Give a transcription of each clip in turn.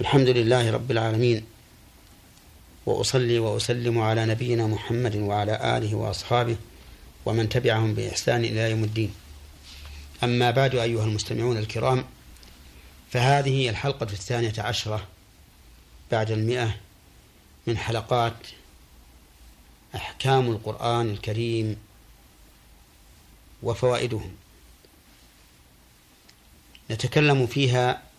الحمد لله رب العالمين. وأصلي وأسلم على نبينا محمد وعلى آله وأصحابه ومن تبعهم بإحسان إلى يوم الدين. أما بعد أيها المستمعون الكرام فهذه الحلقة الثانية عشرة بعد المئة من حلقات أحكام القرآن الكريم وفوائده نتكلم فيها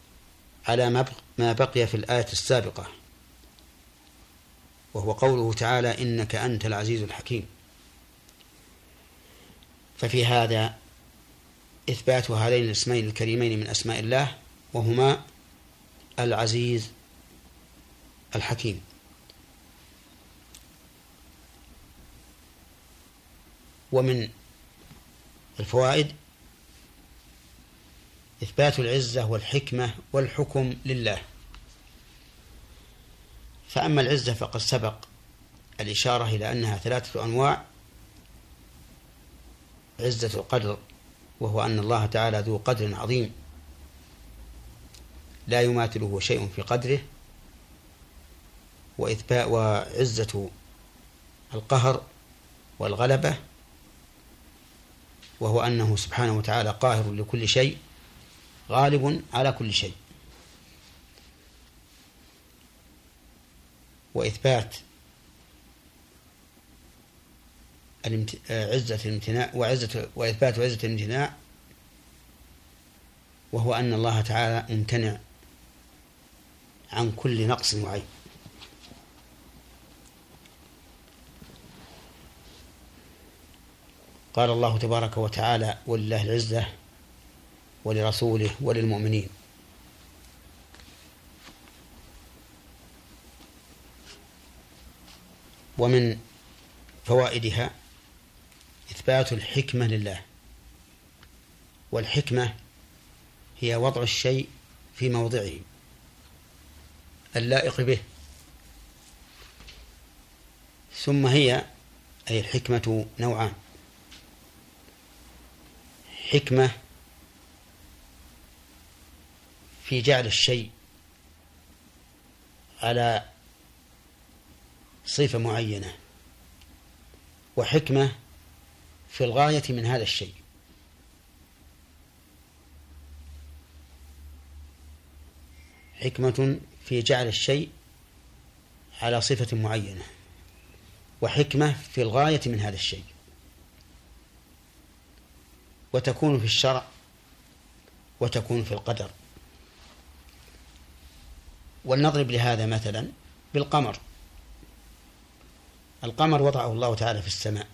على ما بقي في الآية السابقة. وهو قوله تعالى إنك أنت العزيز الحكيم. ففي هذا إثبات هذين الاسمين الكريمين من أسماء الله وهما العزيز الحكيم. ومن الفوائد إثبات العزة والحكمة والحكم لله. فأما العزة فقد سبق الإشارة إلى أنها ثلاثة أنواع. عزة القدر وهو أن الله تعالى ذو قدر عظيم. لا يماثله شيء في قدره. وإثبات وعزة القهر والغلبة. وهو أنه سبحانه وتعالى قاهر لكل شيء. غالب على كل شيء. وإثبات عزة الامتناع وعزة وإثبات عزة الامتناع وهو أن الله تعالى ممتنع عن كل نقص وعيب. قال الله تبارك وتعالى ولله العزة ولرسوله وللمؤمنين. ومن فوائدها إثبات الحكمة لله. والحكمة هي وضع الشيء في موضعه اللائق به. ثم هي أي الحكمة نوعان. حكمة في جعل الشيء على صفة معينة وحكمة في الغاية من هذا الشيء. حكمة في جعل الشيء على صفة معينة وحكمة في الغاية من هذا الشيء. وتكون في الشرع وتكون في القدر. ولنضرب لهذا مثلا بالقمر. القمر وضعه الله تعالى في السماء.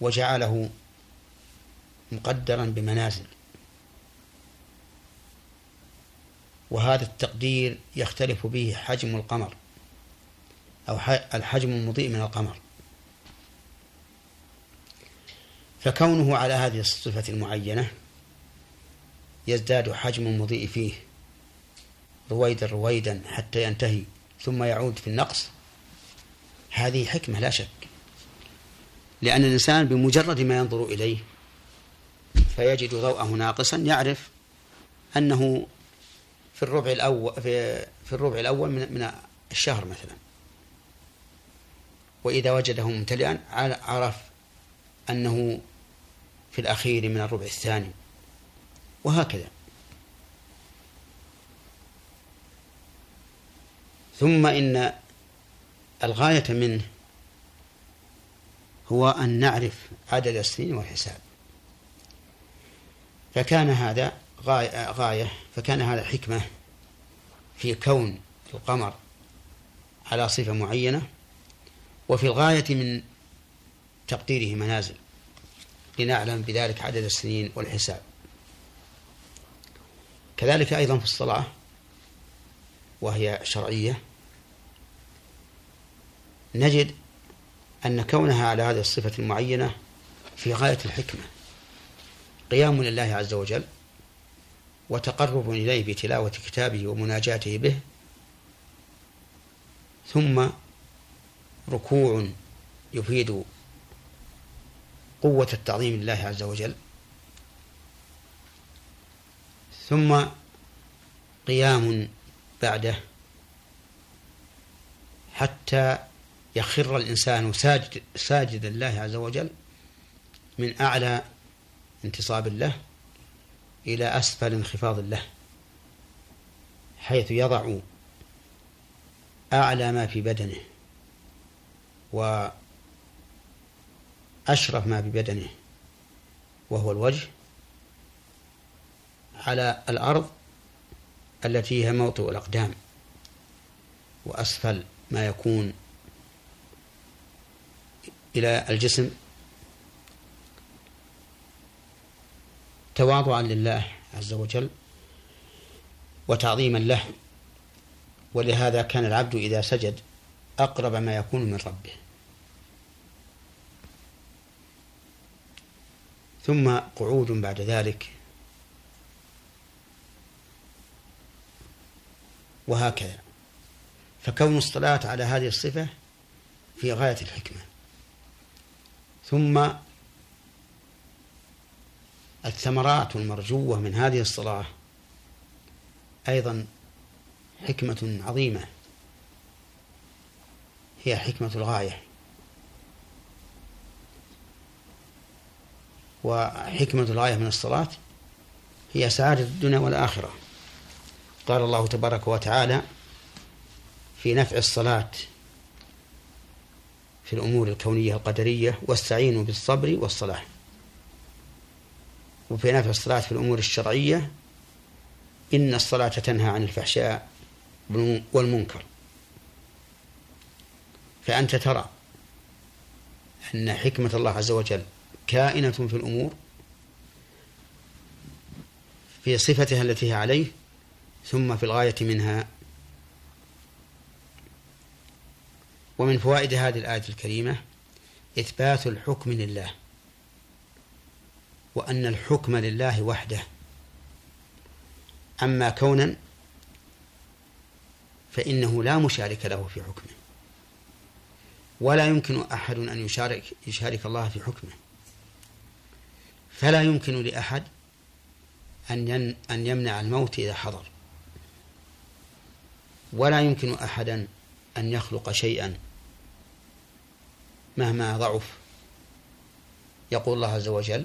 وجعله مقدرا بمنازل. وهذا التقدير يختلف به حجم القمر أو الحجم المضيء من القمر. فكونه على هذه الصفة المعينة يزداد حجم المضيء فيه. رويدا رويدا حتى ينتهي ثم يعود في النقص. هذه حكمة لا شك. لأن الإنسان بمجرد ما ينظر إليه فيجد ضوءه ناقصا يعرف أنه في الربع الأول في, في الربع الأول من من الشهر مثلا. وإذا وجده ممتلئا عرف أنه في الأخير من الربع الثاني. وهكذا. ثم إن الغاية منه هو أن نعرف عدد السنين والحساب. فكان هذا غاية, غاية فكان هذا حكمة في كون القمر على صفة معينة وفي الغاية من تقديره منازل لنعلم بذلك عدد السنين والحساب. كذلك أيضا في الصلاة وهي شرعية نجد أن كونها على هذه الصفة المعينة في غاية الحكمة قيام لله عز وجل وتقرب إليه بتلاوة كتابه ومناجاته به ثم ركوع يفيد قوة التعظيم لله عز وجل ثم قيام بعده حتى يخر الإنسان ساجد ساجدا لله عز وجل من أعلى انتصاب له إلى أسفل انخفاض له حيث يضع أعلى ما في بدنه وأشرف ما في بدنه وهو الوجه على الأرض التي هي موطئ الأقدام وأسفل ما يكون إلى الجسم. تواضعا لله عز وجل وتعظيما له ولهذا كان العبد إذا سجد أقرب ما يكون من ربه. ثم قعود بعد ذلك وهكذا. فكون الصلاة على هذه الصفة في غاية الحكمة. ثم الثمرات المرجوة من هذه الصلاة أيضا حكمة عظيمة. هي حكمة الغاية. وحكمة الغاية من الصلاة هي سعادة الدنيا والآخرة. قال الله تبارك وتعالى في نفع الصلاة في الأمور الكونية القدرية واستعينوا بالصبر والصلاة. وفي نفع الصلاة في الأمور الشرعية إن الصلاة تنهى عن الفحشاء والمنكر. فأنت ترى أن حكمة الله عز وجل كائنة في الأمور في صفتها التي هي عليه ثم في الغاية منها ومن فوائد هذه الآية الكريمة إثبات الحكم لله وأن الحكم لله وحده. أما كونا فإنه لا مشارك له في حكمه ولا يمكن أحد أن يشارك يشارك الله في حكمه. فلا يمكن لأحد أن أن يمنع الموت إذا حضر. ولا يمكن أحدا أن يخلق شيئا مهما ضعف. يقول الله عز وجل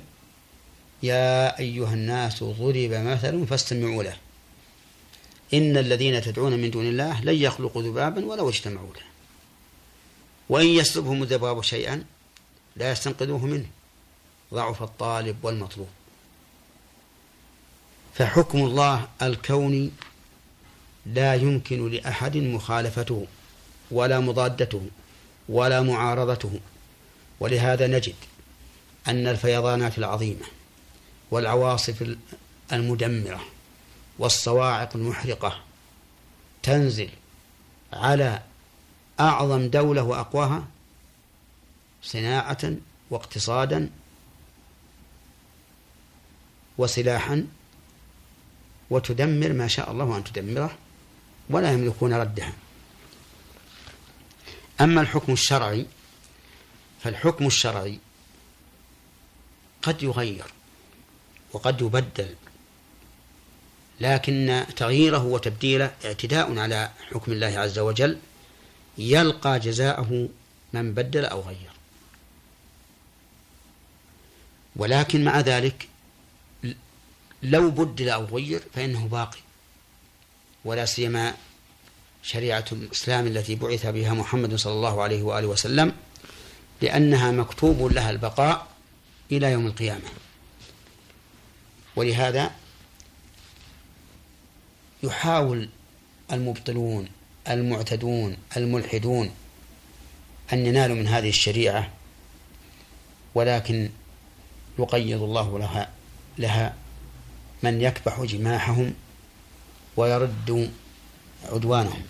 يا أيها الناس ضرب مثل فاستمعوا له. إن الذين تدعون من دون الله لن يخلقوا ذبابا ولو اجتمعوا له. وإن يسلبهم الذباب شيئا لا يستنقذوه منه. ضعف الطالب والمطلوب. فحكم الله الكوني لا يمكن لأحد مخالفته ولا مضادته ولا معارضته. ولهذا نجد أن الفيضانات العظيمة والعواصف المدمرة والصواعق المحرقة تنزل على أعظم دولة وأقواها صناعة واقتصادا وسلاحا وتدمر ما شاء الله أن تدمره. ولا يملكون ردها. أما الحكم الشرعي فالحكم الشرعي قد يغير وقد يبدل لكن تغييره وتبديله اعتداء على حكم الله عز وجل يلقى جزاءه من بدل أو غير. ولكن مع ذلك لو بدل أو غير فإنه باقي. ولا سيما شريعة الإسلام التي بعث بها محمد صلى الله عليه وآله وسلم لأنها مكتوب لها البقاء إلى يوم القيامة. ولهذا يحاول المبطلون المعتدون الملحدون أن ينالوا من هذه الشريعة ولكن يقيض الله لها لها من يكبح جماحهم ويرد عدوانهم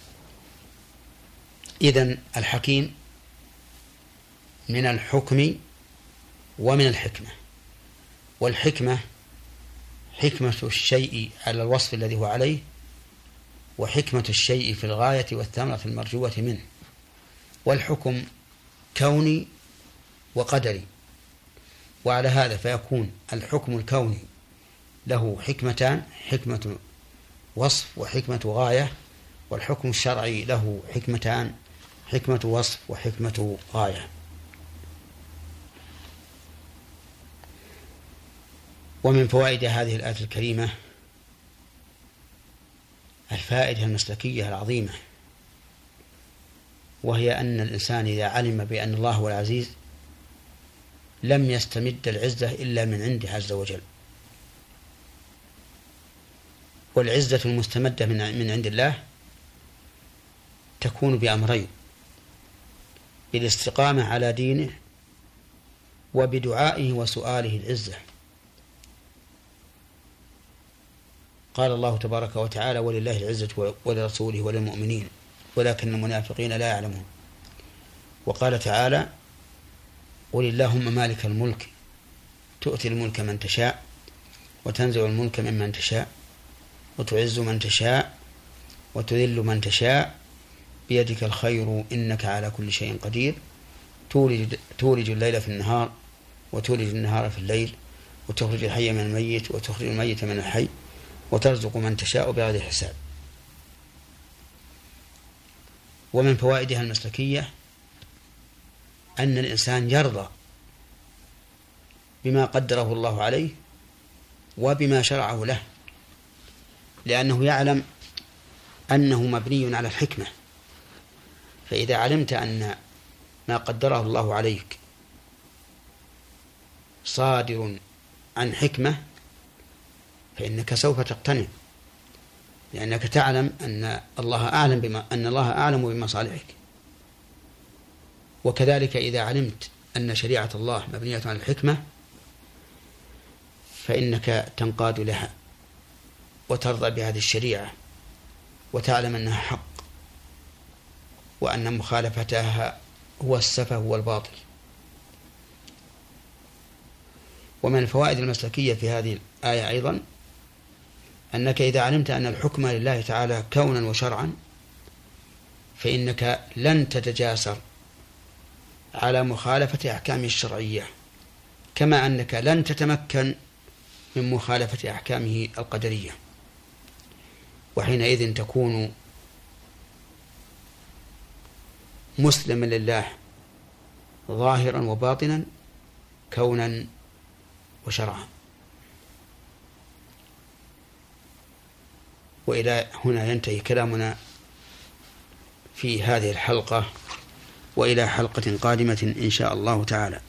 إذن الحكيم من الحكم ومن الحكمة. والحكمة حكمة الشيء على الوصف الذي هو عليه وحكمة الشيء في الغاية والثمرة المرجوة منه. والحكم كوني وقدري. وعلى هذا فيكون الحكم الكوني له حكمتان حكمة وصف وحكمة غاية والحكم الشرعي له حكمتان حكمة وصف وحكمة غاية. ومن فوائد هذه الآية الكريمة الفائدة المسلكية العظيمة وهي أن الإنسان إذا علم بأن الله هو العزيز لم يستمد العزة إلا من عنده عز وجل. والعزة المستمدة من من عند الله تكون بأمرين بالاستقامة على دينه وبدعائه وسؤاله العزة. قال الله تبارك وتعالى ولله العزة ولرسوله وللمؤمنين ولكن المنافقين لا يعلمون وقال تعالى قل اللهم مالك الملك تؤتي الملك من تشاء وتنزع الملك ممن تشاء وتعز من تشاء وتذل من تشاء. بيدك الخير إنك على كل شيء قدير. تولج, تولج الليل في النهار وتولج النهار في الليل وتخرج الحي من الميت وتخرج الميت من الحي وترزق من تشاء بغير حساب. ومن فوائدها المسلكية أن الإنسان يرضى بما قدره الله عليه وبما شرعه له. لأنه يعلم أنه مبني على الحكمة. فإذا علمت أن ما قدره الله عليك صادر عن حكمة فإنك سوف تقتنع لأنك تعلم أن الله أعلم بما أن الله أعلم بمصالحك. وكذلك إذا علمت أن شريعة الله مبنية على الحكمة فإنك تنقاد لها. وترضى بهذه الشريعة وتعلم أنها حق وأن مخالفتها هو السفه والباطل ومن الفوائد المسلكية في هذه الآية أيضا أنك إذا علمت أن الحكم لله تعالى كونا وشرعا فإنك لن تتجاسر على مخالفة أحكامه الشرعية كما أنك لن تتمكن من مخالفة أحكامه القدرية. وحينئذ تكون مسلما لله ظاهرا وباطنا كونا وشرعا. وإلى هنا ينتهي كلامنا في هذه الحلقة وإلى حلقة قادمة إن شاء الله تعالى.